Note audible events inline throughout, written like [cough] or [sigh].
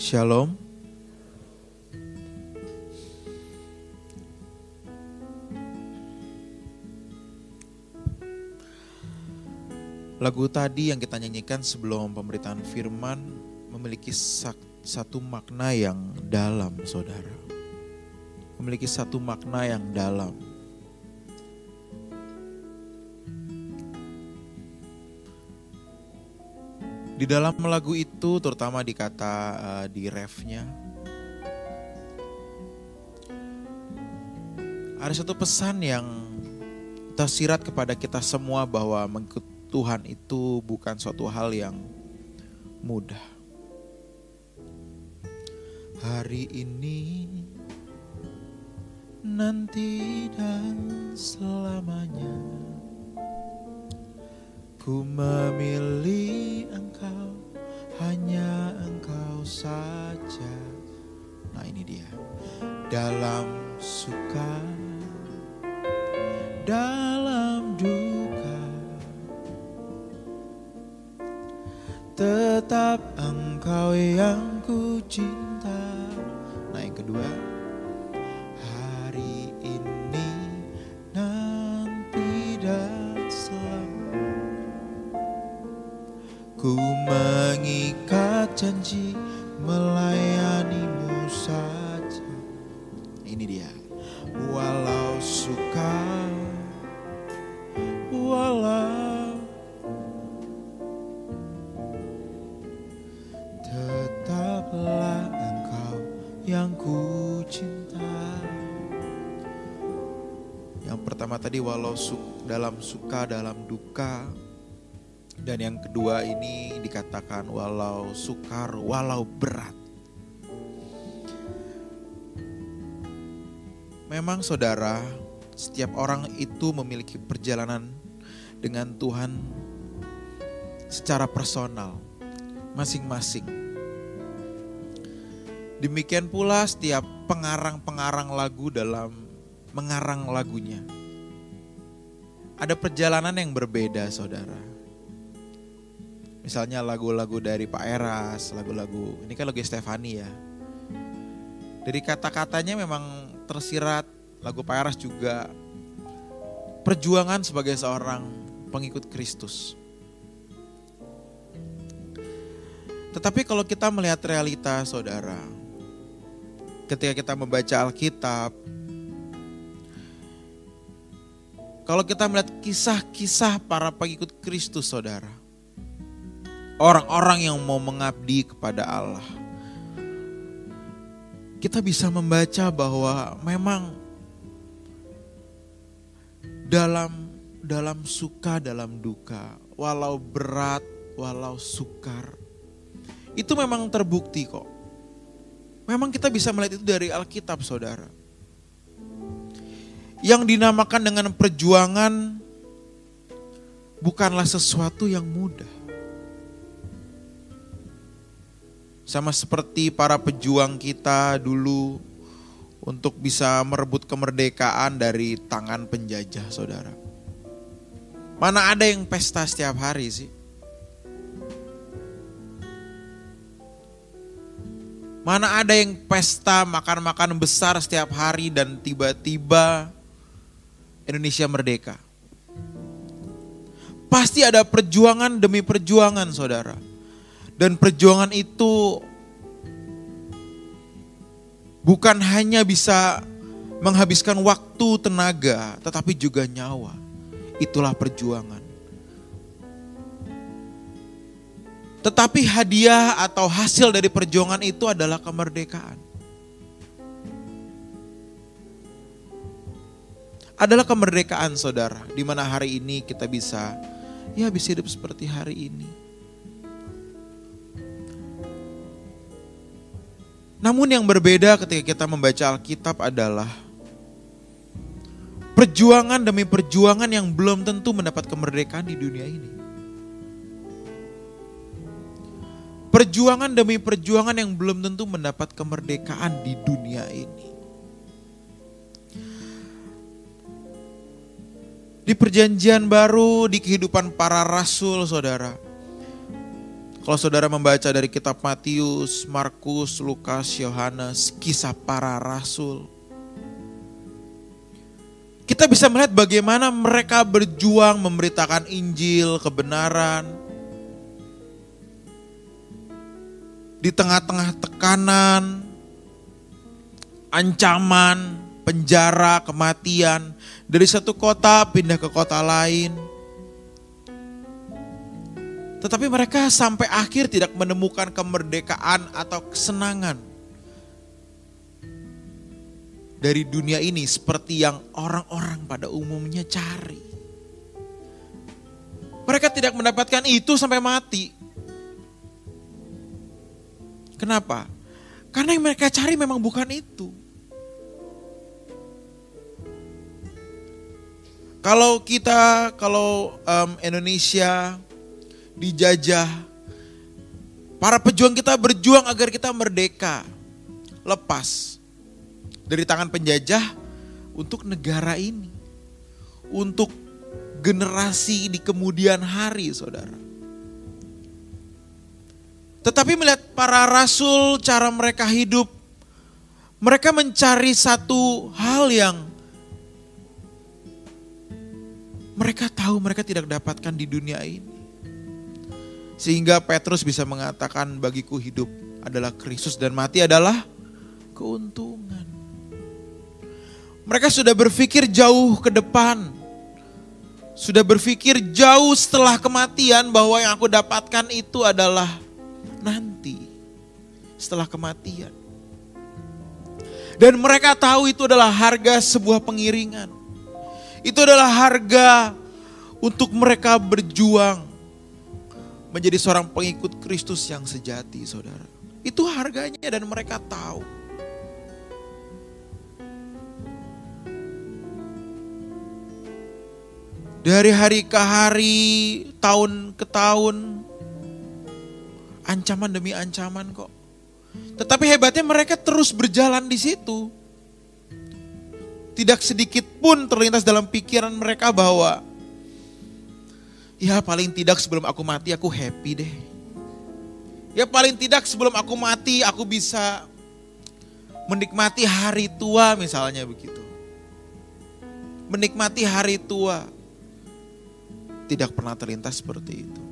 Shalom. Lagu tadi yang kita nyanyikan sebelum pemberitaan firman memiliki satu makna yang dalam, saudara. Memiliki satu makna yang dalam. Di dalam lagu itu, terutama di kata uh, di refnya, ada satu pesan yang tersirat kepada kita semua bahwa mengikut Tuhan itu bukan suatu hal yang mudah. Hari ini, nanti dan selamanya Ku memilih engkau, hanya engkau saja. Nah ini dia. Dalam suka, dalam duka. Tetap engkau yang ku cinta. Nah yang kedua. Walau su dalam suka, dalam duka, dan yang kedua ini dikatakan walau sukar, walau berat. Memang saudara, setiap orang itu memiliki perjalanan dengan Tuhan secara personal, masing-masing. Demikian pula setiap pengarang-pengarang lagu dalam mengarang lagunya. Ada perjalanan yang berbeda, saudara. Misalnya lagu-lagu dari Pak Eras, lagu-lagu ini kan lagu Stefani ya. Dari kata-katanya memang tersirat lagu Pak Eras juga perjuangan sebagai seorang pengikut Kristus. Tetapi kalau kita melihat realita saudara, ketika kita membaca Alkitab, kalau kita melihat kisah-kisah para pengikut Kristus saudara, orang-orang yang mau mengabdi kepada Allah. Kita bisa membaca bahwa memang dalam dalam suka, dalam duka, walau berat, walau sukar, itu memang terbukti kok. Memang kita bisa melihat itu dari Alkitab, saudara. Yang dinamakan dengan perjuangan bukanlah sesuatu yang mudah. Sama seperti para pejuang kita dulu untuk bisa merebut kemerdekaan dari tangan penjajah, saudara. Mana ada yang pesta setiap hari sih? Mana ada yang pesta makan-makan besar setiap hari dan tiba-tiba Indonesia merdeka? Pasti ada perjuangan demi perjuangan, saudara. Dan perjuangan itu bukan hanya bisa menghabiskan waktu, tenaga, tetapi juga nyawa. Itulah perjuangan. Tetapi hadiah atau hasil dari perjuangan itu adalah kemerdekaan. Adalah kemerdekaan saudara, di mana hari ini kita bisa, ya bisa hidup seperti hari ini. Namun yang berbeda ketika kita membaca Alkitab adalah perjuangan demi perjuangan yang belum tentu mendapat kemerdekaan di dunia ini. Perjuangan demi perjuangan yang belum tentu mendapat kemerdekaan di dunia ini. Di perjanjian baru, di kehidupan para rasul, saudara. Kalau saudara membaca dari kitab Matius, Markus, Lukas, Yohanes, kisah para rasul. Kita bisa melihat bagaimana mereka berjuang memberitakan Injil, kebenaran. Di tengah-tengah tekanan, ancaman, penjara, kematian. Dari satu kota pindah ke kota lain tetapi mereka sampai akhir tidak menemukan kemerdekaan atau kesenangan dari dunia ini seperti yang orang-orang pada umumnya cari. Mereka tidak mendapatkan itu sampai mati. Kenapa? Karena yang mereka cari memang bukan itu. Kalau kita, kalau um, Indonesia dijajah. Para pejuang kita berjuang agar kita merdeka, lepas dari tangan penjajah untuk negara ini, untuk generasi di kemudian hari, saudara. Tetapi melihat para rasul, cara mereka hidup, mereka mencari satu hal yang mereka tahu mereka tidak dapatkan di dunia ini. Sehingga Petrus bisa mengatakan bagiku hidup adalah Kristus dan mati adalah keuntungan. Mereka sudah berpikir jauh ke depan. Sudah berpikir jauh setelah kematian bahwa yang aku dapatkan itu adalah nanti. Setelah kematian. Dan mereka tahu itu adalah harga sebuah pengiringan. Itu adalah harga untuk mereka berjuang menjadi seorang pengikut Kristus yang sejati, saudara. Itu harganya dan mereka tahu. Dari hari ke hari, tahun ke tahun, ancaman demi ancaman kok. Tetapi hebatnya mereka terus berjalan di situ. Tidak sedikit pun terlintas dalam pikiran mereka bahwa Ya paling tidak sebelum aku mati aku happy deh. Ya paling tidak sebelum aku mati aku bisa menikmati hari tua misalnya begitu. Menikmati hari tua. Tidak pernah terlintas seperti itu.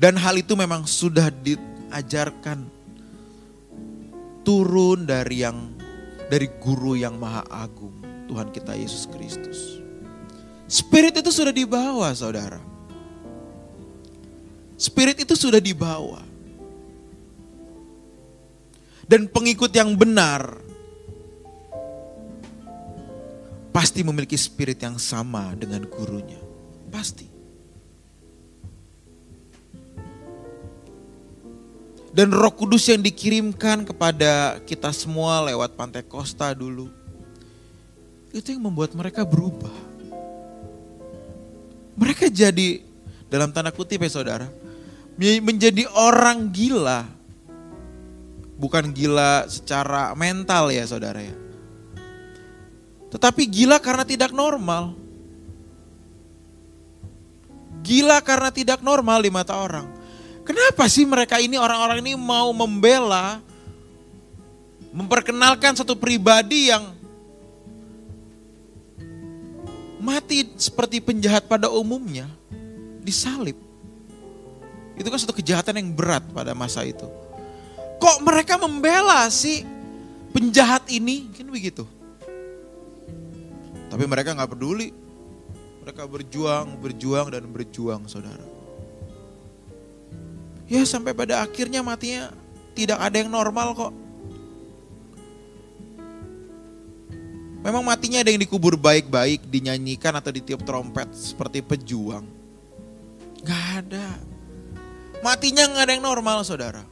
Dan hal itu memang sudah diajarkan turun dari yang dari guru yang maha agung, Tuhan kita Yesus Kristus. Spirit itu sudah dibawa, saudara. Spirit itu sudah dibawa. Dan pengikut yang benar pasti memiliki spirit yang sama dengan gurunya. Pasti. Dan roh kudus yang dikirimkan kepada kita semua lewat Pantai Costa dulu. Itu yang membuat mereka berubah. Mereka jadi dalam tanda kutip ya saudara, menjadi orang gila. Bukan gila secara mental ya saudara ya. Tetapi gila karena tidak normal. Gila karena tidak normal di mata orang. Kenapa sih mereka ini orang-orang ini mau membela, memperkenalkan satu pribadi yang mati seperti penjahat pada umumnya, disalib. Itu kan suatu kejahatan yang berat pada masa itu. Kok mereka membela si penjahat ini? Kan begitu. Tapi mereka nggak peduli. Mereka berjuang, berjuang, dan berjuang saudara. Ya sampai pada akhirnya matinya tidak ada yang normal kok. Memang matinya ada yang dikubur baik-baik, dinyanyikan atau ditiup trompet seperti pejuang. Gak ada. Matinya gak ada yang normal saudara.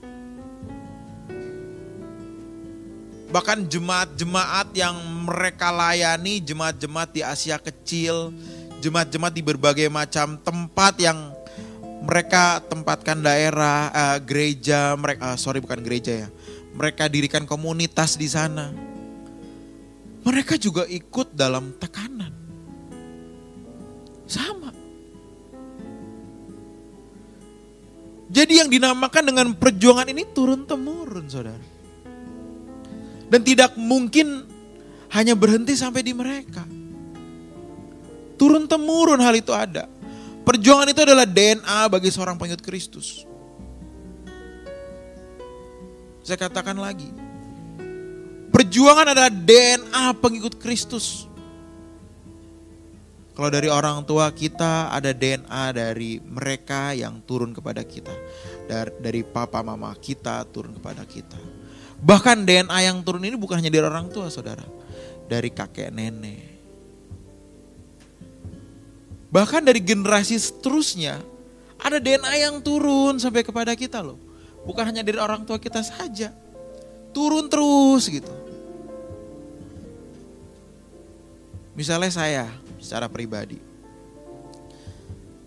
Bahkan jemaat-jemaat yang mereka layani, jemaat-jemaat di Asia kecil, jemaat-jemaat di berbagai macam tempat yang mereka tempatkan daerah, uh, gereja, mereka, uh, sorry bukan gereja ya, mereka dirikan komunitas di sana mereka juga ikut dalam tekanan. Sama. Jadi yang dinamakan dengan perjuangan ini turun temurun saudara. Dan tidak mungkin hanya berhenti sampai di mereka. Turun temurun hal itu ada. Perjuangan itu adalah DNA bagi seorang pengikut Kristus. Saya katakan lagi. Perjuangan adalah DNA pengikut Kristus. Kalau dari orang tua kita ada DNA dari mereka yang turun kepada kita. Dari, dari papa mama kita turun kepada kita. Bahkan DNA yang turun ini bukan hanya dari orang tua saudara. Dari kakek nenek. Bahkan dari generasi seterusnya ada DNA yang turun sampai kepada kita loh. Bukan hanya dari orang tua kita saja. Turun terus gitu. Misalnya saya, secara pribadi.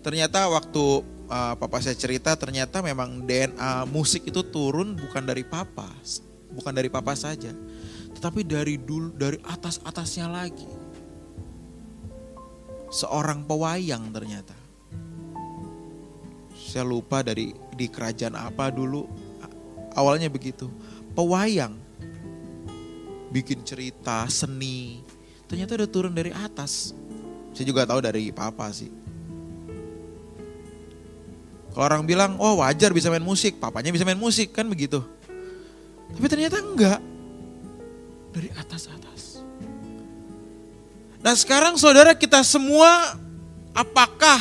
Ternyata waktu uh, papa saya cerita ternyata memang DNA musik itu turun bukan dari papa, bukan dari papa saja, tetapi dari dulu dari atas-atasnya lagi. Seorang pewayang ternyata. Saya lupa dari di kerajaan apa dulu awalnya begitu. Pewayang bikin cerita seni ternyata udah turun dari atas saya juga tahu dari papa sih. Kalau orang bilang, oh wajar bisa main musik, papanya bisa main musik, kan begitu. Tapi ternyata enggak. Dari atas-atas. Nah sekarang saudara kita semua, apakah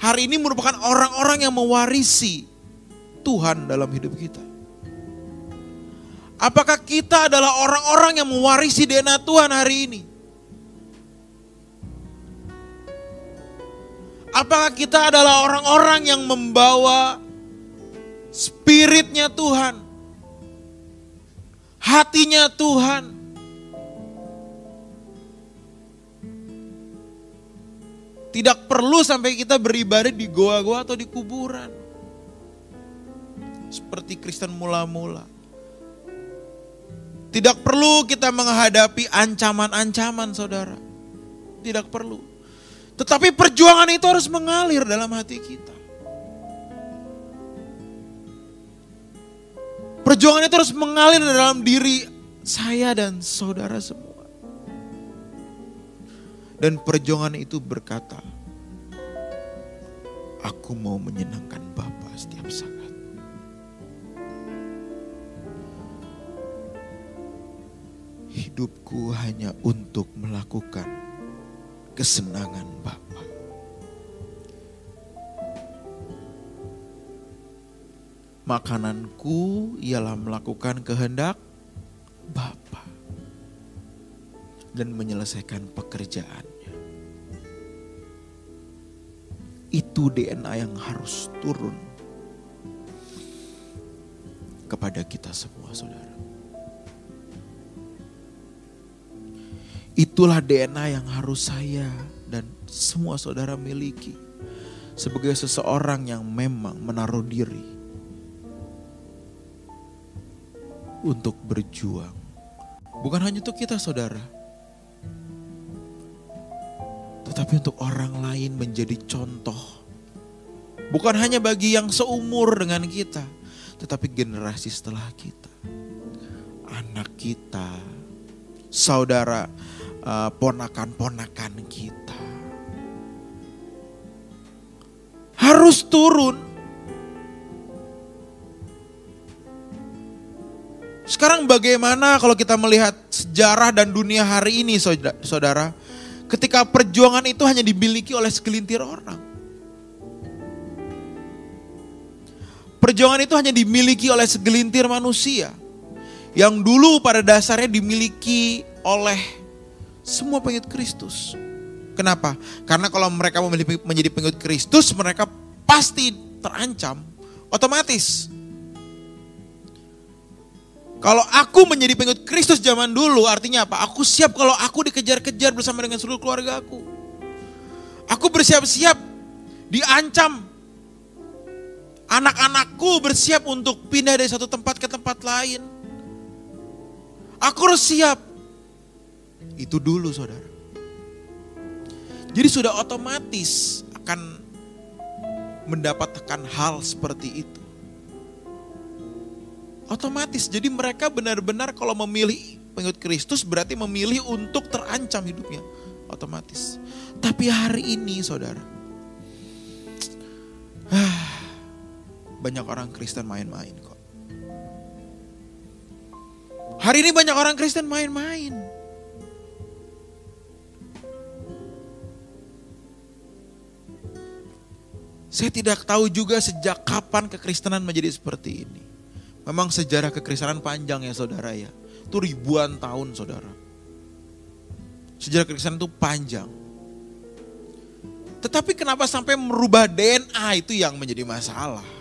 hari ini merupakan orang-orang yang mewarisi Tuhan dalam hidup kita? Apakah kita adalah orang-orang yang mewarisi DNA Tuhan hari ini? Apakah kita adalah orang-orang yang membawa spiritnya Tuhan? Hatinya Tuhan? Tidak perlu sampai kita beribadah di goa-goa atau di kuburan. Seperti Kristen mula-mula. Tidak perlu kita menghadapi ancaman-ancaman saudara. Tidak perlu. Tetapi perjuangan itu harus mengalir dalam hati kita. Perjuangan itu harus mengalir dalam diri saya dan saudara semua. Dan perjuangan itu berkata, aku mau menyenangkan Bapa setiap saat. Hidupku hanya untuk melakukan kesenangan Bapa. Makananku ialah melakukan kehendak Bapa dan menyelesaikan pekerjaannya. Itu DNA yang harus turun kepada kita semua saudara. Itulah DNA yang harus saya dan semua saudara miliki. Sebagai seseorang yang memang menaruh diri untuk berjuang. Bukan hanya untuk kita saudara. Tetapi untuk orang lain menjadi contoh. Bukan hanya bagi yang seumur dengan kita. Tetapi generasi setelah kita. Anak kita. Saudara uh, ponakan-ponakan kita. Harus turun. Sekarang bagaimana kalau kita melihat sejarah dan dunia hari ini saudara. Ketika perjuangan itu hanya dimiliki oleh segelintir orang. Perjuangan itu hanya dimiliki oleh segelintir manusia. Yang dulu pada dasarnya dimiliki oleh semua pengikut Kristus. Kenapa? Karena kalau mereka menjadi pengikut Kristus, mereka pasti terancam otomatis. Kalau aku menjadi pengikut Kristus zaman dulu, artinya apa? Aku siap kalau aku dikejar-kejar bersama dengan seluruh keluarga aku. Aku bersiap-siap diancam. Anak-anakku bersiap untuk pindah dari satu tempat ke tempat lain. Aku harus siap itu dulu saudara. Jadi sudah otomatis akan mendapatkan hal seperti itu. Otomatis, jadi mereka benar-benar kalau memilih pengikut Kristus berarti memilih untuk terancam hidupnya. Otomatis. Tapi hari ini saudara, banyak orang Kristen main-main kok. Hari ini banyak orang Kristen main-main. Saya tidak tahu juga sejak kapan kekristenan menjadi seperti ini. Memang sejarah kekristenan panjang ya saudara ya. Itu ribuan tahun saudara. Sejarah kekristenan itu panjang. Tetapi kenapa sampai merubah DNA itu yang menjadi masalah?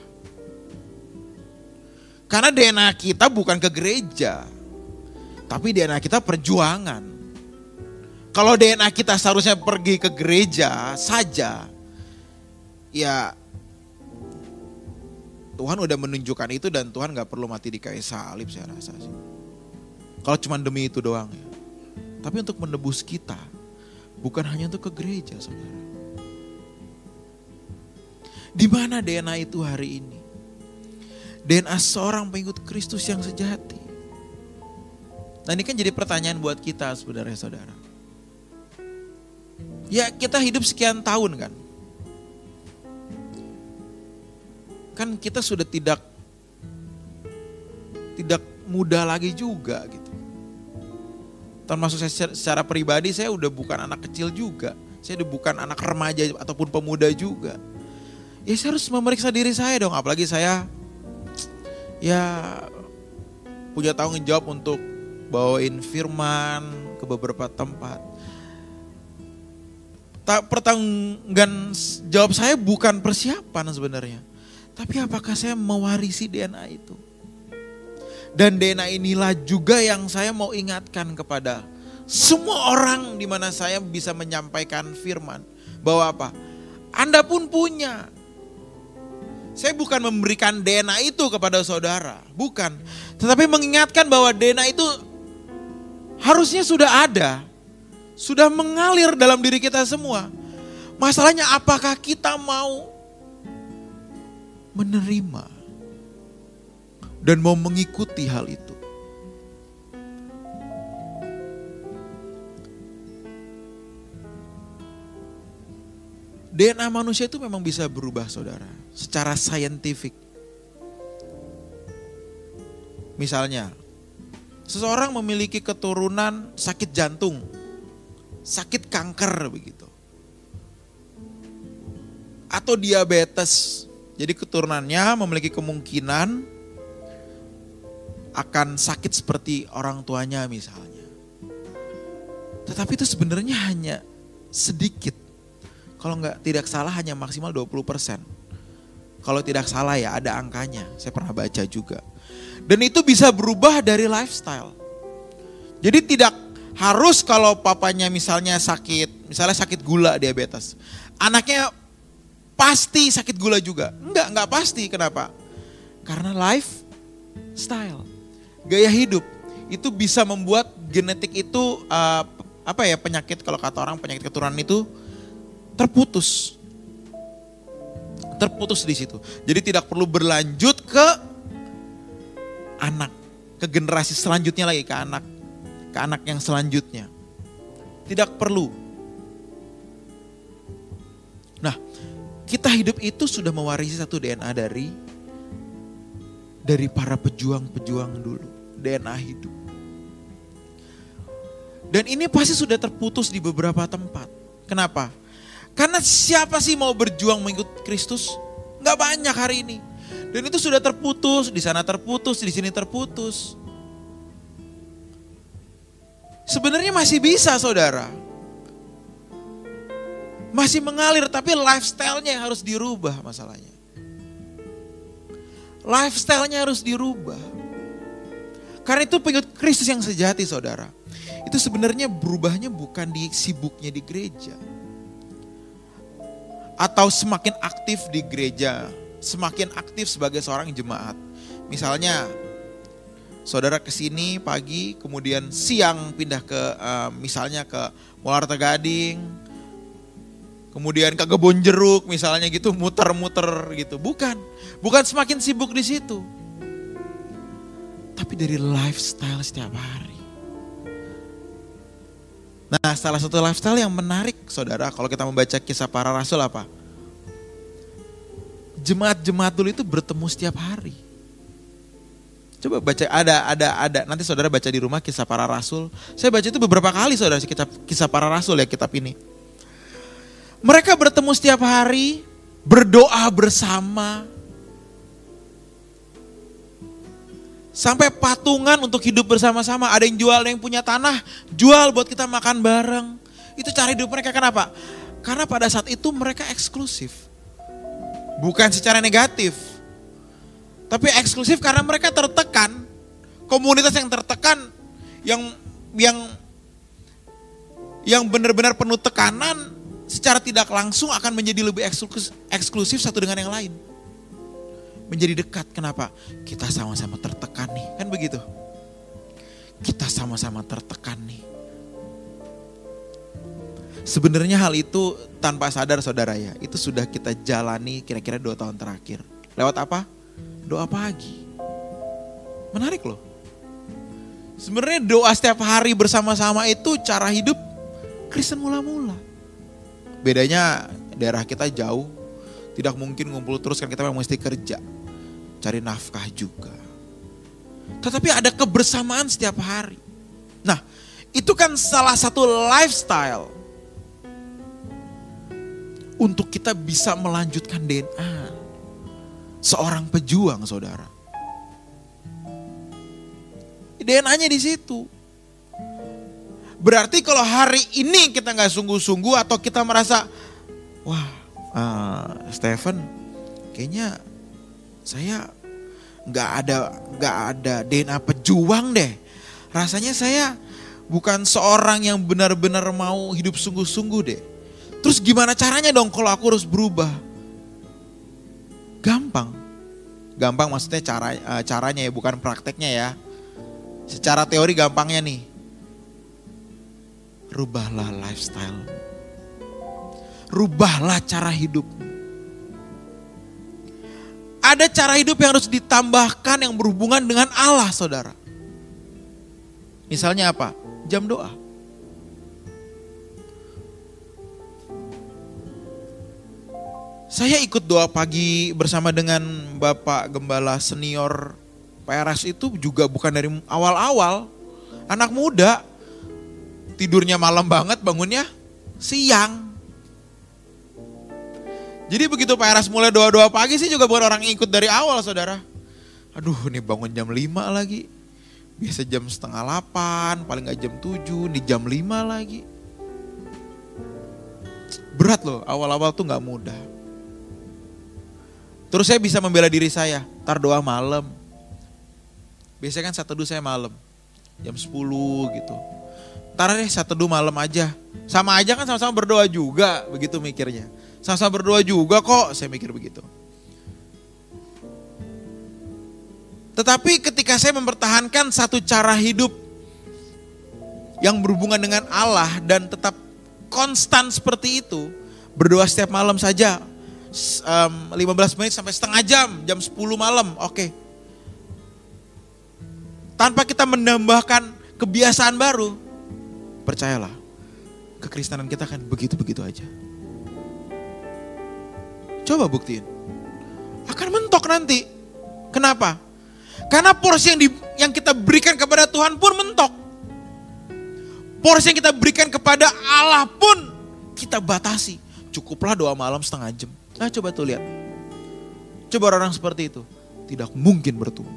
Karena DNA kita bukan ke gereja. Tapi DNA kita perjuangan. Kalau DNA kita seharusnya pergi ke gereja saja, ya Tuhan udah menunjukkan itu dan Tuhan gak perlu mati di kayu salib saya rasa sih. Kalau cuma demi itu doang ya. Tapi untuk menebus kita, bukan hanya untuk ke gereja saudara. Di mana DNA itu hari ini? DNA seorang pengikut Kristus yang sejati. Nah ini kan jadi pertanyaan buat kita sebenarnya saudara. Ya kita hidup sekian tahun kan. kan kita sudah tidak tidak muda lagi juga gitu. Termasuk saya secara pribadi saya udah bukan anak kecil juga. Saya udah bukan anak remaja ataupun pemuda juga. Ya saya harus memeriksa diri saya dong, apalagi saya ya punya tanggung jawab untuk bawain firman ke beberapa tempat. Tak pertanggungan jawab saya bukan persiapan sebenarnya. Tapi apakah saya mewarisi DNA itu? Dan DNA inilah juga yang saya mau ingatkan kepada semua orang di mana saya bisa menyampaikan firman. Bahwa apa? Anda pun punya. Saya bukan memberikan DNA itu kepada saudara. Bukan. Tetapi mengingatkan bahwa DNA itu harusnya sudah ada. Sudah mengalir dalam diri kita semua. Masalahnya apakah kita mau menerima dan mau mengikuti hal itu. DNA manusia itu memang bisa berubah saudara, secara saintifik. Misalnya, seseorang memiliki keturunan sakit jantung, sakit kanker begitu. Atau diabetes, jadi keturunannya memiliki kemungkinan akan sakit seperti orang tuanya misalnya. Tetapi itu sebenarnya hanya sedikit. Kalau nggak tidak salah hanya maksimal 20%. Kalau tidak salah ya ada angkanya, saya pernah baca juga. Dan itu bisa berubah dari lifestyle. Jadi tidak harus kalau papanya misalnya sakit, misalnya sakit gula diabetes. Anaknya pasti sakit gula juga. Enggak, enggak pasti. Kenapa? Karena lifestyle, gaya hidup itu bisa membuat genetik itu uh, apa ya penyakit kalau kata orang penyakit keturunan itu terputus. Terputus di situ. Jadi tidak perlu berlanjut ke anak, ke generasi selanjutnya lagi ke anak, ke anak yang selanjutnya. Tidak perlu. Nah, kita hidup itu sudah mewarisi satu DNA dari dari para pejuang-pejuang dulu, DNA hidup. Dan ini pasti sudah terputus di beberapa tempat. Kenapa? Karena siapa sih mau berjuang mengikut Kristus? Gak banyak hari ini. Dan itu sudah terputus, di sana terputus, di sini terputus. Sebenarnya masih bisa saudara. Masih mengalir tapi lifestyle-nya yang harus dirubah masalahnya. Lifestyle-nya harus dirubah. Karena itu pengikut Kristus yang sejati saudara. Itu sebenarnya berubahnya bukan di sibuknya di gereja. Atau semakin aktif di gereja. Semakin aktif sebagai seorang jemaat. Misalnya saudara ke sini pagi kemudian siang pindah ke uh, misalnya ke Muarta Gading kemudian ke kebun jeruk misalnya gitu muter-muter gitu. Bukan, bukan semakin sibuk di situ. Tapi dari lifestyle setiap hari. Nah salah satu lifestyle yang menarik saudara kalau kita membaca kisah para rasul apa? Jemaat-jemaat dulu itu bertemu setiap hari. Coba baca ada ada ada nanti saudara baca di rumah kisah para rasul. Saya baca itu beberapa kali saudara kisah, kisah para rasul ya kitab ini. Mereka bertemu setiap hari, berdoa bersama. Sampai patungan untuk hidup bersama-sama. Ada yang jual, ada yang punya tanah, jual buat kita makan bareng. Itu cara hidup mereka kenapa? Karena pada saat itu mereka eksklusif. Bukan secara negatif. Tapi eksklusif karena mereka tertekan. Komunitas yang tertekan, yang yang yang benar-benar penuh tekanan, secara tidak langsung akan menjadi lebih eksklusif, satu dengan yang lain. Menjadi dekat, kenapa? Kita sama-sama tertekan nih, kan begitu. Kita sama-sama tertekan nih. Sebenarnya hal itu tanpa sadar saudara ya, itu sudah kita jalani kira-kira dua tahun terakhir. Lewat apa? Doa pagi. Menarik loh. Sebenarnya doa setiap hari bersama-sama itu cara hidup Kristen mula-mula Bedanya daerah kita jauh, tidak mungkin ngumpul terus kan kita memang mesti kerja, cari nafkah juga. Tetapi ada kebersamaan setiap hari. Nah, itu kan salah satu lifestyle untuk kita bisa melanjutkan DNA seorang pejuang, saudara. DNA-nya di situ. Berarti kalau hari ini kita nggak sungguh-sungguh atau kita merasa, wah, uh, Stephen, kayaknya saya nggak ada nggak ada DNA pejuang deh. Rasanya saya bukan seorang yang benar-benar mau hidup sungguh-sungguh deh. Terus gimana caranya dong kalau aku harus berubah? Gampang. Gampang maksudnya cara uh, caranya ya bukan prakteknya ya. Secara teori gampangnya nih rubahlah lifestyle. Rubahlah cara hidup. Ada cara hidup yang harus ditambahkan yang berhubungan dengan Allah, saudara. Misalnya apa? Jam doa. Saya ikut doa pagi bersama dengan Bapak Gembala Senior PRS itu juga bukan dari awal-awal. Anak muda, tidurnya malam banget, bangunnya siang. Jadi begitu Pak Eras mulai doa-doa pagi sih juga bukan orang ikut dari awal saudara. Aduh ini bangun jam 5 lagi. Biasa jam setengah 8, paling gak jam 7, di jam 5 lagi. Berat loh, awal-awal tuh gak mudah. Terus saya bisa membela diri saya, tar doa malam. Biasanya kan satu teduh saya malam, jam 10 gitu Ntar deh satu dua malam aja. Sama aja kan sama-sama berdoa juga, begitu mikirnya. Sama-sama berdoa juga kok, saya mikir begitu. Tetapi ketika saya mempertahankan satu cara hidup yang berhubungan dengan Allah dan tetap konstan seperti itu, berdoa setiap malam saja, um, 15 menit sampai setengah jam, jam 10 malam, oke. Tanpa kita menambahkan kebiasaan baru, Percayalah, kekristenan kita kan begitu-begitu aja. Coba buktiin. Akan mentok nanti. Kenapa? Karena porsi yang, di, yang kita berikan kepada Tuhan pun mentok. Porsi yang kita berikan kepada Allah pun kita batasi. Cukuplah doa malam setengah jam. Nah coba tuh lihat. Coba orang, -orang seperti itu. Tidak mungkin bertumbuh.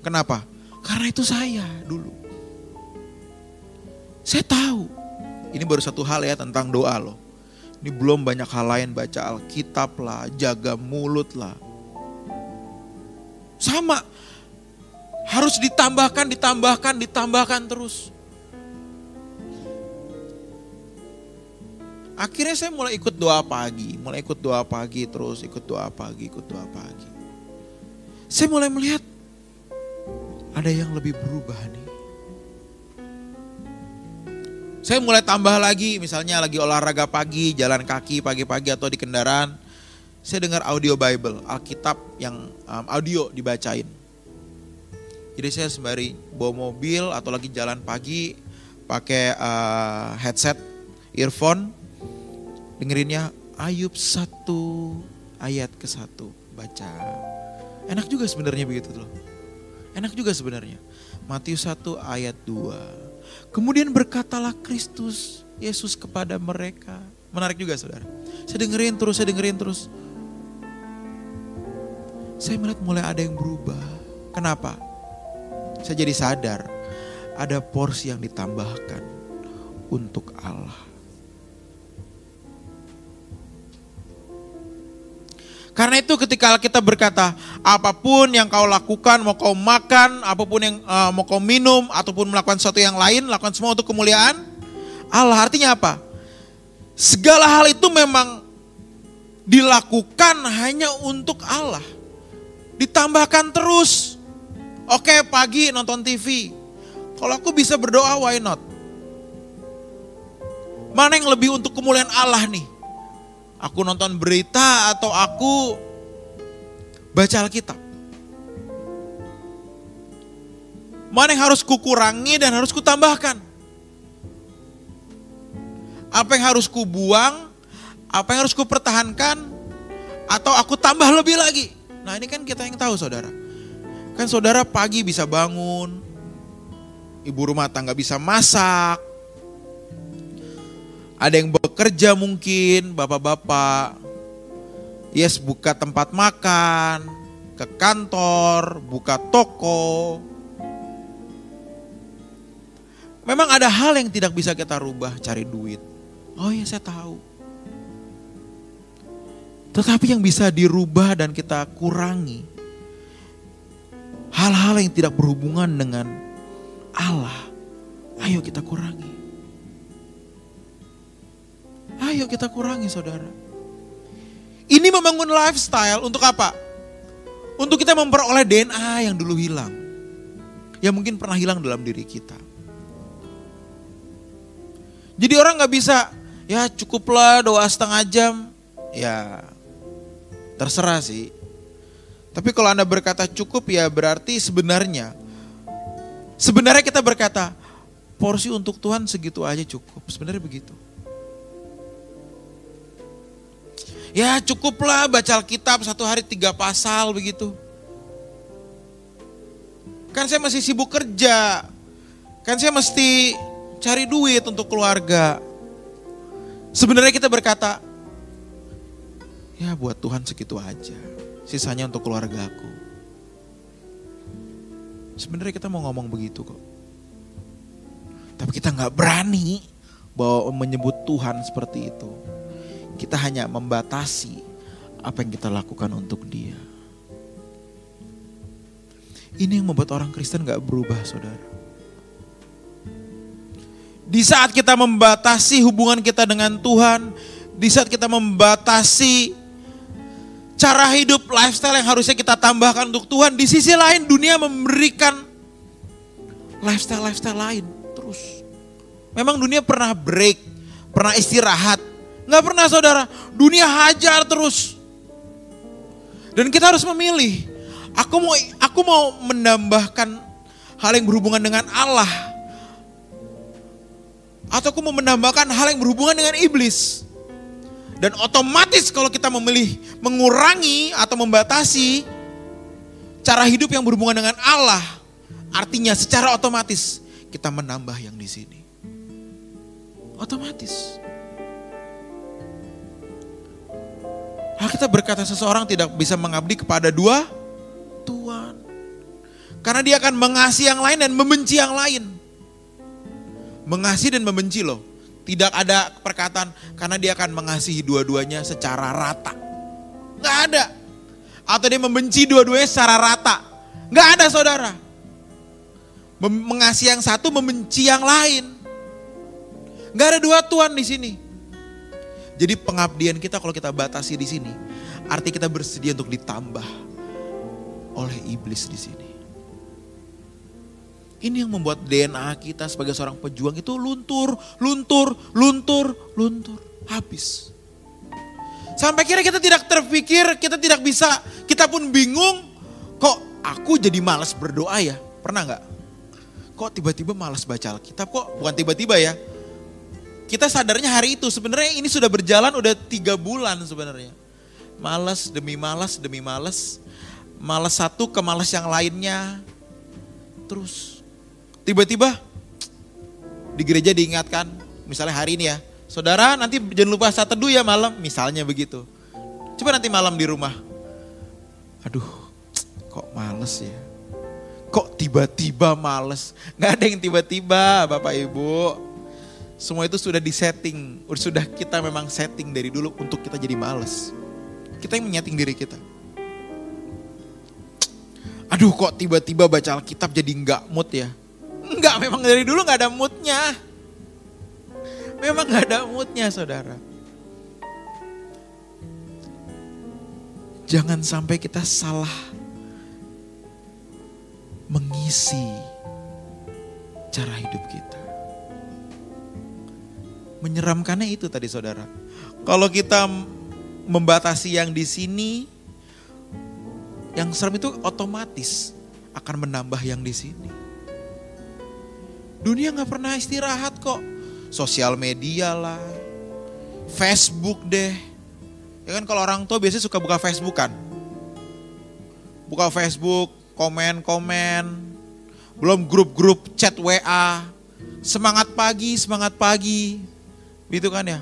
Kenapa? Karena itu saya dulu. Saya tahu. Ini baru satu hal ya tentang doa loh. Ini belum banyak hal lain baca Alkitab lah, jaga mulut lah. Sama. Harus ditambahkan, ditambahkan, ditambahkan terus. Akhirnya saya mulai ikut doa pagi, mulai ikut doa pagi terus, ikut doa pagi, ikut doa pagi. Saya mulai melihat ada yang lebih berubah nih. Saya mulai tambah lagi, misalnya lagi olahraga pagi, jalan kaki pagi-pagi atau di kendaraan. Saya dengar audio Bible, Alkitab yang um, audio dibacain. Jadi saya sembari bawa mobil atau lagi jalan pagi pakai uh, headset, earphone, dengerinnya Ayub 1 ayat ke 1 baca. Enak juga sebenarnya begitu loh. Enak juga sebenarnya. Matius 1 ayat 2. Kemudian berkatalah Kristus Yesus kepada mereka. Menarik juga saudara. Saya dengerin terus, saya dengerin terus. Saya melihat mulai ada yang berubah. Kenapa? Saya jadi sadar ada porsi yang ditambahkan untuk Allah. Karena itu ketika kita berkata, apa pun yang kau lakukan, mau kau makan, apa pun yang uh, mau kau minum, ataupun melakukan sesuatu yang lain, lakukan semua untuk kemuliaan Allah. Artinya apa? Segala hal itu memang dilakukan hanya untuk Allah. Ditambahkan terus. Oke pagi nonton TV. Kalau aku bisa berdoa, why not? Mana yang lebih untuk kemuliaan Allah nih? Aku nonton berita atau aku baca Alkitab. Mana yang harus kukurangi dan harus kutambahkan? Apa yang harus kubuang? Apa yang harus kupertahankan? Atau aku tambah lebih lagi? Nah ini kan kita yang tahu saudara. Kan saudara pagi bisa bangun, ibu rumah tangga bisa masak, ada yang bekerja mungkin, bapak-bapak. Yes, buka tempat makan, ke kantor, buka toko. Memang ada hal yang tidak bisa kita rubah, cari duit. Oh ya saya tahu. Tetapi yang bisa dirubah dan kita kurangi. Hal-hal yang tidak berhubungan dengan Allah. Ayo kita kurangi. Ayo kita kurangi saudara. Ini membangun lifestyle untuk apa? Untuk kita memperoleh DNA yang dulu hilang. Yang mungkin pernah hilang dalam diri kita. Jadi orang gak bisa, ya cukuplah doa setengah jam. Ya terserah sih. Tapi kalau Anda berkata cukup ya berarti sebenarnya. Sebenarnya kita berkata porsi untuk Tuhan segitu aja cukup. Sebenarnya begitu. Ya cukuplah baca Alkitab satu hari tiga pasal begitu. Kan saya masih sibuk kerja. Kan saya mesti cari duit untuk keluarga. Sebenarnya kita berkata, ya buat Tuhan segitu aja. Sisanya untuk keluarga aku. Sebenarnya kita mau ngomong begitu kok. Tapi kita nggak berani bahwa menyebut Tuhan seperti itu. Kita hanya membatasi apa yang kita lakukan untuk dia. Ini yang membuat orang Kristen gak berubah saudara. Di saat kita membatasi hubungan kita dengan Tuhan, di saat kita membatasi cara hidup lifestyle yang harusnya kita tambahkan untuk Tuhan, di sisi lain dunia memberikan lifestyle-lifestyle lain terus. Memang dunia pernah break, pernah istirahat, Nggak pernah saudara, dunia hajar terus. Dan kita harus memilih. Aku mau aku mau menambahkan hal yang berhubungan dengan Allah. Atau aku mau menambahkan hal yang berhubungan dengan iblis. Dan otomatis kalau kita memilih mengurangi atau membatasi cara hidup yang berhubungan dengan Allah, artinya secara otomatis kita menambah yang di sini. Otomatis. Alkitab berkata seseorang tidak bisa mengabdi kepada dua Tuhan. Karena dia akan mengasihi yang lain dan membenci yang lain. Mengasihi dan membenci loh. Tidak ada perkataan karena dia akan mengasihi dua-duanya secara rata. Nggak ada. Atau dia membenci dua-duanya secara rata. Nggak ada saudara. Mengasihi yang satu, membenci yang lain. Nggak ada dua Tuhan di sini. Jadi pengabdian kita kalau kita batasi di sini, arti kita bersedia untuk ditambah oleh iblis di sini. Ini yang membuat DNA kita sebagai seorang pejuang itu luntur, luntur, luntur, luntur, habis. Sampai kira kita tidak terpikir, kita tidak bisa, kita pun bingung, kok aku jadi malas berdoa ya? Pernah nggak? Kok tiba-tiba malas baca Alkitab? Kok bukan tiba-tiba ya? Kita sadarnya hari itu sebenarnya ini sudah berjalan udah tiga bulan sebenarnya. Malas demi malas demi malas. Malas satu ke malas yang lainnya. Terus tiba-tiba di gereja diingatkan, misalnya hari ini ya, saudara nanti jangan lupa saat teduh ya malam, misalnya begitu. Coba nanti malam di rumah. Aduh, kok males ya. Kok tiba-tiba males. Gak ada yang tiba-tiba Bapak Ibu. Semua itu sudah disetting, sudah kita memang setting dari dulu untuk kita jadi males. Kita yang menyeting diri kita. Aduh kok tiba-tiba baca Alkitab jadi nggak mood ya. Enggak, memang dari dulu nggak ada moodnya. Memang nggak ada moodnya saudara. Jangan sampai kita salah mengisi cara hidup kita. Menyeramkannya itu tadi saudara. Kalau kita membatasi yang di sini, yang serem itu otomatis akan menambah yang di sini. Dunia nggak pernah istirahat kok. Sosial media lah, Facebook deh. Ya kan kalau orang tua biasanya suka buka Facebook kan. Buka Facebook, komen-komen. Belum grup-grup chat WA. Semangat pagi, semangat pagi. Gitu kan ya.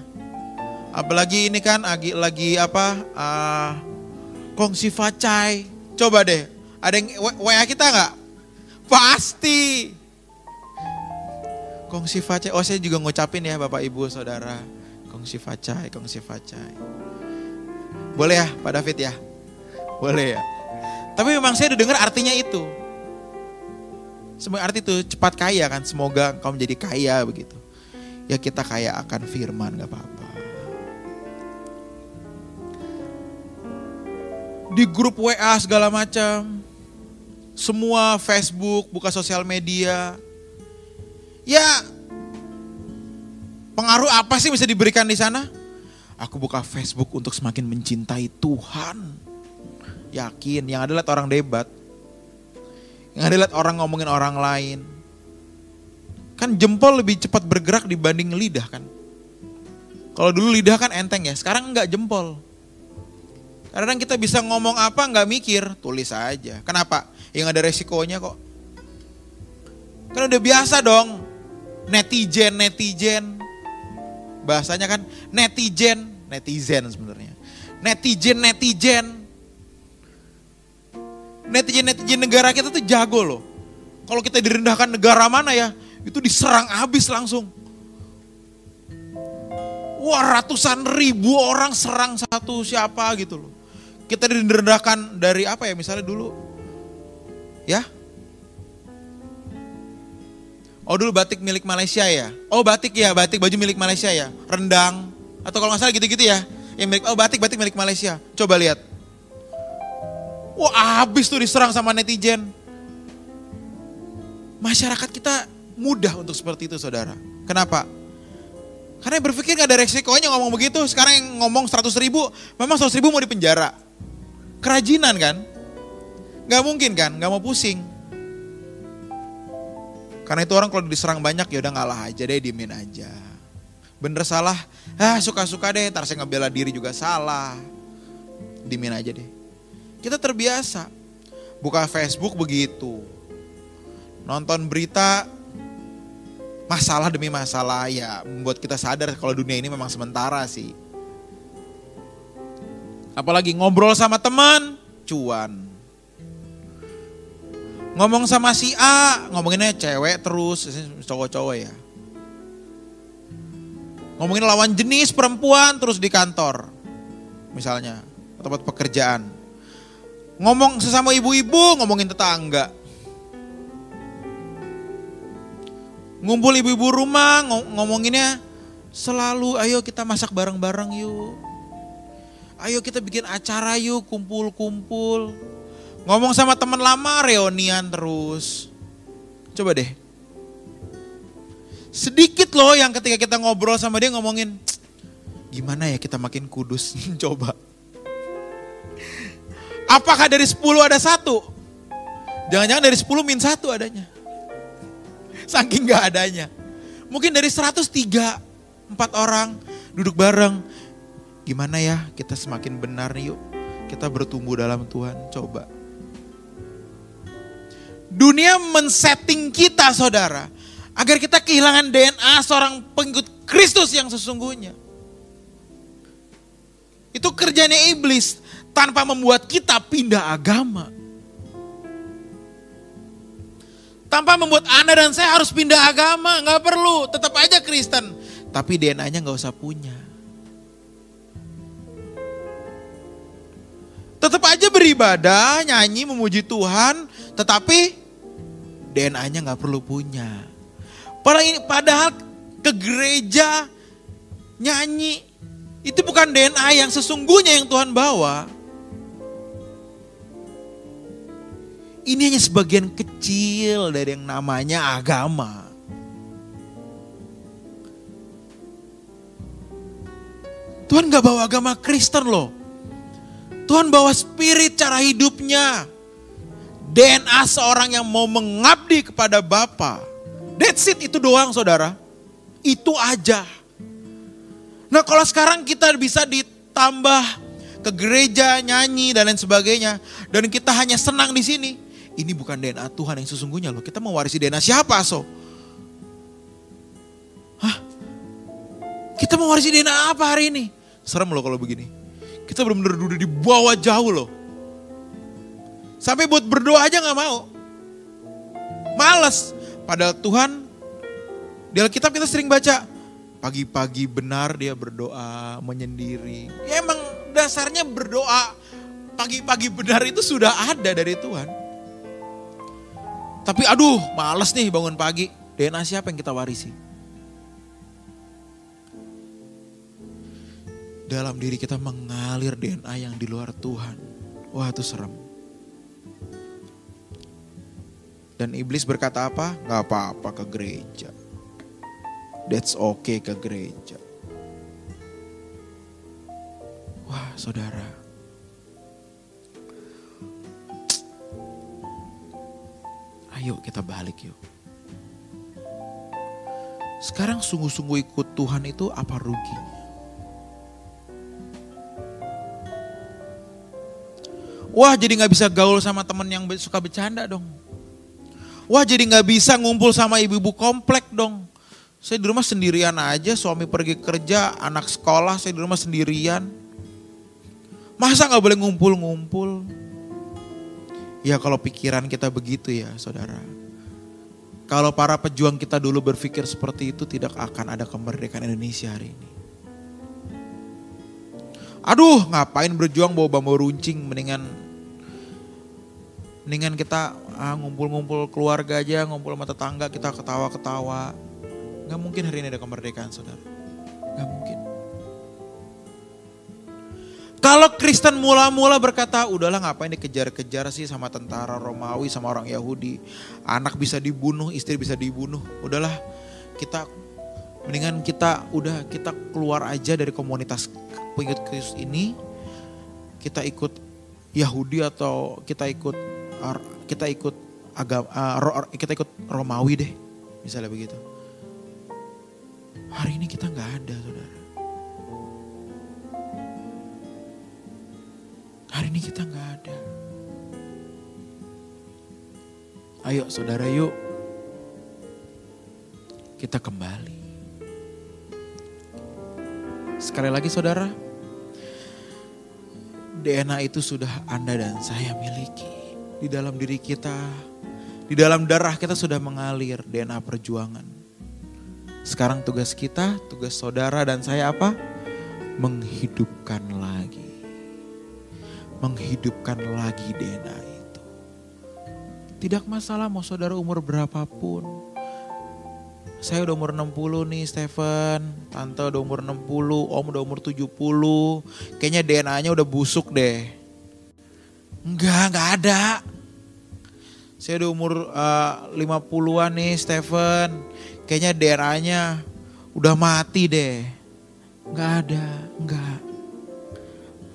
Apalagi ini kan lagi lagi apa? Uh, kongsi facai. Coba deh, ada yang WA kita nggak? Pasti. Kongsi facai. Oh saya juga ngucapin ya Bapak Ibu Saudara. Kongsi facai, kongsi facai. Boleh ya Pak David ya? Boleh ya. Tapi memang saya udah dengar artinya itu. Semua arti itu cepat kaya kan. Semoga kau menjadi kaya begitu. Ya kita kaya akan firman gak apa-apa. Di grup WA segala macam. Semua Facebook, buka sosial media. Ya pengaruh apa sih bisa diberikan di sana? Aku buka Facebook untuk semakin mencintai Tuhan. Yakin, yang ada lihat orang debat. Yang ada lihat orang ngomongin orang lain. Kan jempol lebih cepat bergerak dibanding lidah kan. Kalau dulu lidah kan enteng ya, sekarang enggak jempol. Kadang kita bisa ngomong apa nggak mikir, tulis aja. Kenapa? Yang ada resikonya kok. Kan udah biasa dong, netizen, netizen bahasanya kan netizen, netizen sebenarnya. Netizen, netizen. Netizen, netizen negara kita tuh jago loh. Kalau kita direndahkan negara mana ya, itu diserang habis langsung. Wah ratusan ribu orang serang satu siapa gitu loh. Kita direndahkan dari apa ya misalnya dulu. Ya, Oh dulu batik milik Malaysia ya? Oh batik ya, batik baju milik Malaysia ya? Rendang. Atau kalau nggak salah gitu-gitu ya? Yang milik, oh batik, batik milik Malaysia. Coba lihat. Wah habis tuh diserang sama netizen. Masyarakat kita mudah untuk seperti itu saudara. Kenapa? Karena yang berpikir gak ada resikonya ngomong begitu. Sekarang yang ngomong 100 ribu, memang 100 ribu mau dipenjara. Kerajinan kan? Gak mungkin kan, gak mau pusing. Karena itu orang kalau diserang banyak ya udah ngalah aja deh, diemin aja. Bener salah, ah suka-suka deh, ntar saya ngebela diri juga salah. Diemin aja deh. Kita terbiasa. Buka Facebook begitu. Nonton berita masalah demi masalah ya membuat kita sadar kalau dunia ini memang sementara sih. Apalagi ngobrol sama teman, cuan. Ngomong sama si A, ngomonginnya cewek terus, cowok-cowok ya. Ngomongin lawan jenis perempuan terus di kantor. Misalnya, tempat pekerjaan. Ngomong sesama ibu-ibu, ngomongin tetangga. Ngumpul ibu-ibu rumah, ngomonginnya selalu ayo kita masak bareng-bareng yuk. Ayo kita bikin acara yuk, kumpul-kumpul. Ngomong sama teman lama reunian terus. Coba deh. Sedikit loh yang ketika kita ngobrol sama dia ngomongin, gimana ya kita makin kudus? [laughs] Coba. Apakah dari 10 ada satu? Jangan-jangan dari 10 min satu adanya. Saking gak adanya. Mungkin dari 103, empat orang duduk bareng. Gimana ya kita semakin benar yuk. Kita bertumbuh dalam Tuhan, coba. Dunia men-setting kita saudara. Agar kita kehilangan DNA seorang pengikut Kristus yang sesungguhnya. Itu kerjanya iblis tanpa membuat kita pindah agama. Tanpa membuat Anda dan saya harus pindah agama, nggak perlu, tetap aja Kristen. Tapi DNA-nya nggak usah punya. Tetap aja beribadah, nyanyi, memuji Tuhan, tetapi DNA-nya nggak perlu punya. Padahal ke gereja nyanyi itu bukan DNA yang sesungguhnya yang Tuhan bawa. Ini hanya sebagian kecil dari yang namanya agama. Tuhan gak bawa agama Kristen loh. Tuhan bawa spirit cara hidupnya. DNA seorang yang mau mengabdi kepada Bapa. That's it, itu doang saudara. Itu aja. Nah kalau sekarang kita bisa ditambah ke gereja, nyanyi dan lain sebagainya. Dan kita hanya senang di sini. Ini bukan DNA Tuhan yang sesungguhnya loh. Kita mau warisi DNA siapa so? Hah? Kita mau warisi DNA apa hari ini? Serem loh kalau begini. Kita benar-benar duduk di bawah jauh loh. Sampai buat berdoa aja gak mau. Males. Padahal Tuhan, di Alkitab kita sering baca, pagi-pagi benar dia berdoa, menyendiri. Ya emang dasarnya berdoa, pagi-pagi benar itu sudah ada dari Tuhan. Tapi aduh males nih bangun pagi, DNA siapa yang kita warisi? Dalam diri kita mengalir DNA yang di luar Tuhan. Wah itu serem. Dan iblis berkata apa? Gak apa-apa ke gereja. That's okay ke gereja. Wah saudara. Ayo kita balik yuk. Sekarang sungguh-sungguh ikut Tuhan itu apa ruginya? Wah jadi gak bisa gaul sama temen yang suka bercanda dong. Wah jadi nggak bisa ngumpul sama ibu-ibu komplek dong. Saya di rumah sendirian aja, suami pergi kerja, anak sekolah, saya di rumah sendirian. Masa nggak boleh ngumpul-ngumpul? Ya kalau pikiran kita begitu ya saudara. Kalau para pejuang kita dulu berpikir seperti itu tidak akan ada kemerdekaan Indonesia hari ini. Aduh ngapain berjuang bawa bambu runcing mendingan mendingan kita ah, ngumpul-ngumpul keluarga aja, ngumpul sama tetangga, kita ketawa-ketawa. Gak mungkin hari ini ada kemerdekaan saudara. Gak mungkin. Kalau Kristen mula-mula berkata, udahlah ngapain dikejar-kejar sih sama tentara Romawi, sama orang Yahudi. Anak bisa dibunuh, istri bisa dibunuh. Udahlah kita, mendingan kita udah kita keluar aja dari komunitas pengikut Kristus ini. Kita ikut Yahudi atau kita ikut kita ikut agama kita ikut Romawi deh misalnya begitu hari ini kita nggak ada saudara hari ini kita nggak ada ayo saudara yuk kita kembali sekali lagi saudara DNA itu sudah Anda dan saya miliki di dalam diri kita, di dalam darah kita sudah mengalir DNA perjuangan. Sekarang tugas kita, tugas saudara dan saya apa? Menghidupkan lagi. Menghidupkan lagi DNA itu. Tidak masalah mau saudara umur berapapun. Saya udah umur 60 nih Stephen, tante udah umur 60, om udah umur 70. Kayaknya DNA-nya udah busuk deh. Enggak, enggak ada. Saya udah umur uh, 50-an nih Stephen. Kayaknya DNA-nya udah mati deh. Nggak ada, nggak.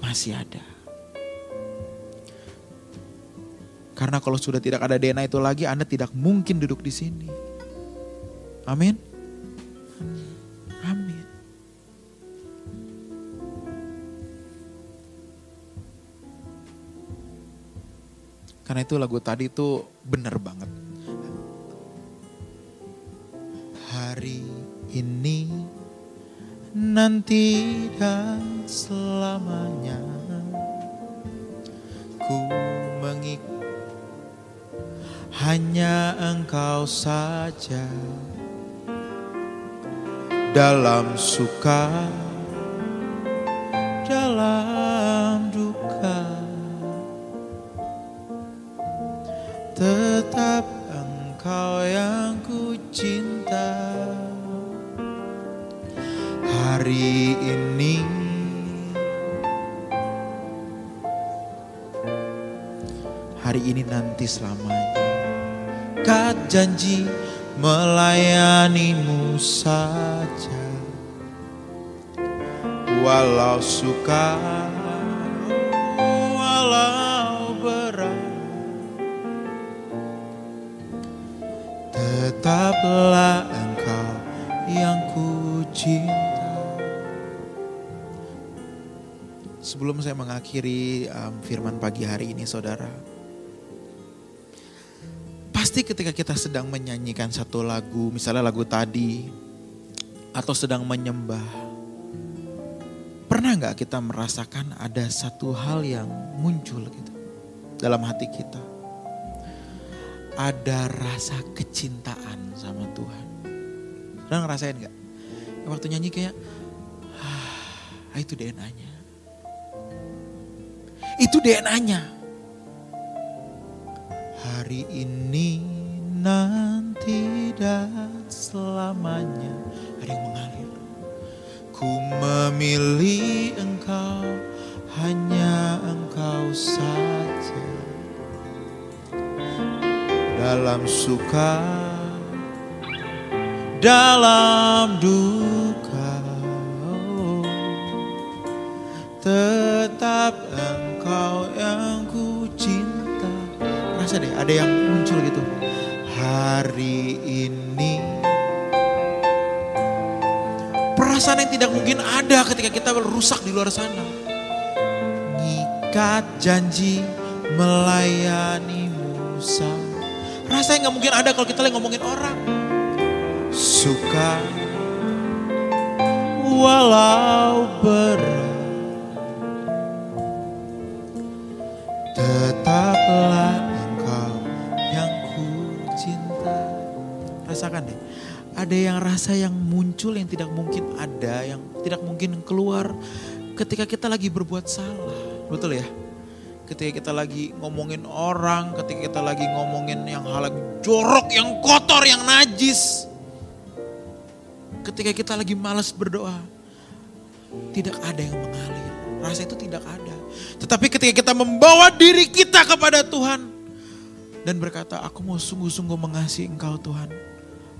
Masih ada. Karena kalau sudah tidak ada DNA itu lagi, Anda tidak mungkin duduk di sini. Amin. Amin. Karena itu lagu tadi itu benar banget. Hari ini nanti dan selamanya ku mengik hanya engkau saja dalam suka dalam duka. Tetap engkau yang ku cinta hari ini hari ini nanti selamanya kat janji melayanimu saja. Walau suka walau berat tetaplah engkau yang ku cinta Sebelum saya mengakhiri um, firman pagi hari ini saudara Pasti ketika kita sedang menyanyikan satu lagu, misalnya lagu tadi, atau sedang menyembah, pernah nggak kita merasakan ada satu hal yang muncul gitu dalam hati kita? Ada rasa kecintaan sama Tuhan. Pernah ngerasain nggak? Waktu nyanyi kayak, ah, itu DNA-nya. Itu DNA-nya hari ini nanti dan selamanya. Ada yang mengalir. Ku memilih engkau hanya engkau saja. Dalam suka dalam duka. Oh, tetap deh ada yang muncul gitu. Hari ini. Perasaan yang tidak mungkin ada ketika kita rusak di luar sana. Ngikat janji melayani Musa. Rasa yang gak mungkin ada kalau kita lagi ngomongin orang. Suka. Walau berat. Tetaplah ada yang rasa yang muncul yang tidak mungkin ada yang tidak mungkin keluar ketika kita lagi berbuat salah betul ya ketika kita lagi ngomongin orang, ketika kita lagi ngomongin yang hal yang jorok, yang kotor, yang najis. Ketika kita lagi malas berdoa, tidak ada yang mengalir. Rasa itu tidak ada. Tetapi ketika kita membawa diri kita kepada Tuhan dan berkata, aku mau sungguh-sungguh mengasihi Engkau Tuhan.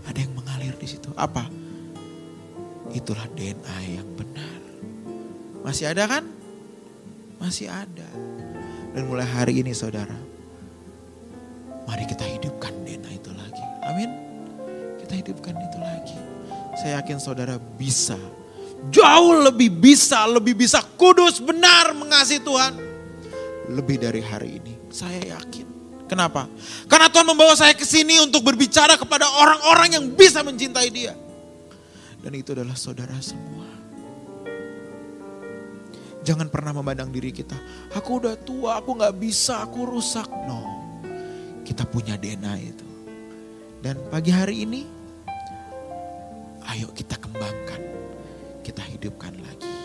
Ada yang mengalir di situ. Apa? Itulah DNA yang benar. Masih ada kan? Masih ada. Dan mulai hari ini saudara, mari kita hidupkan DNA itu lagi. Amin. Kita hidupkan itu lagi. Saya yakin saudara bisa, jauh lebih bisa, lebih bisa kudus, benar mengasihi Tuhan. Lebih dari hari ini, saya yakin. Kenapa? Karena Tuhan membawa saya ke sini untuk berbicara kepada orang-orang yang bisa mencintai dia. Dan itu adalah saudara semua. Jangan pernah memandang diri kita. Aku udah tua, aku gak bisa, aku rusak. No, kita punya DNA itu. Dan pagi hari ini, ayo kita kembangkan, kita hidupkan lagi.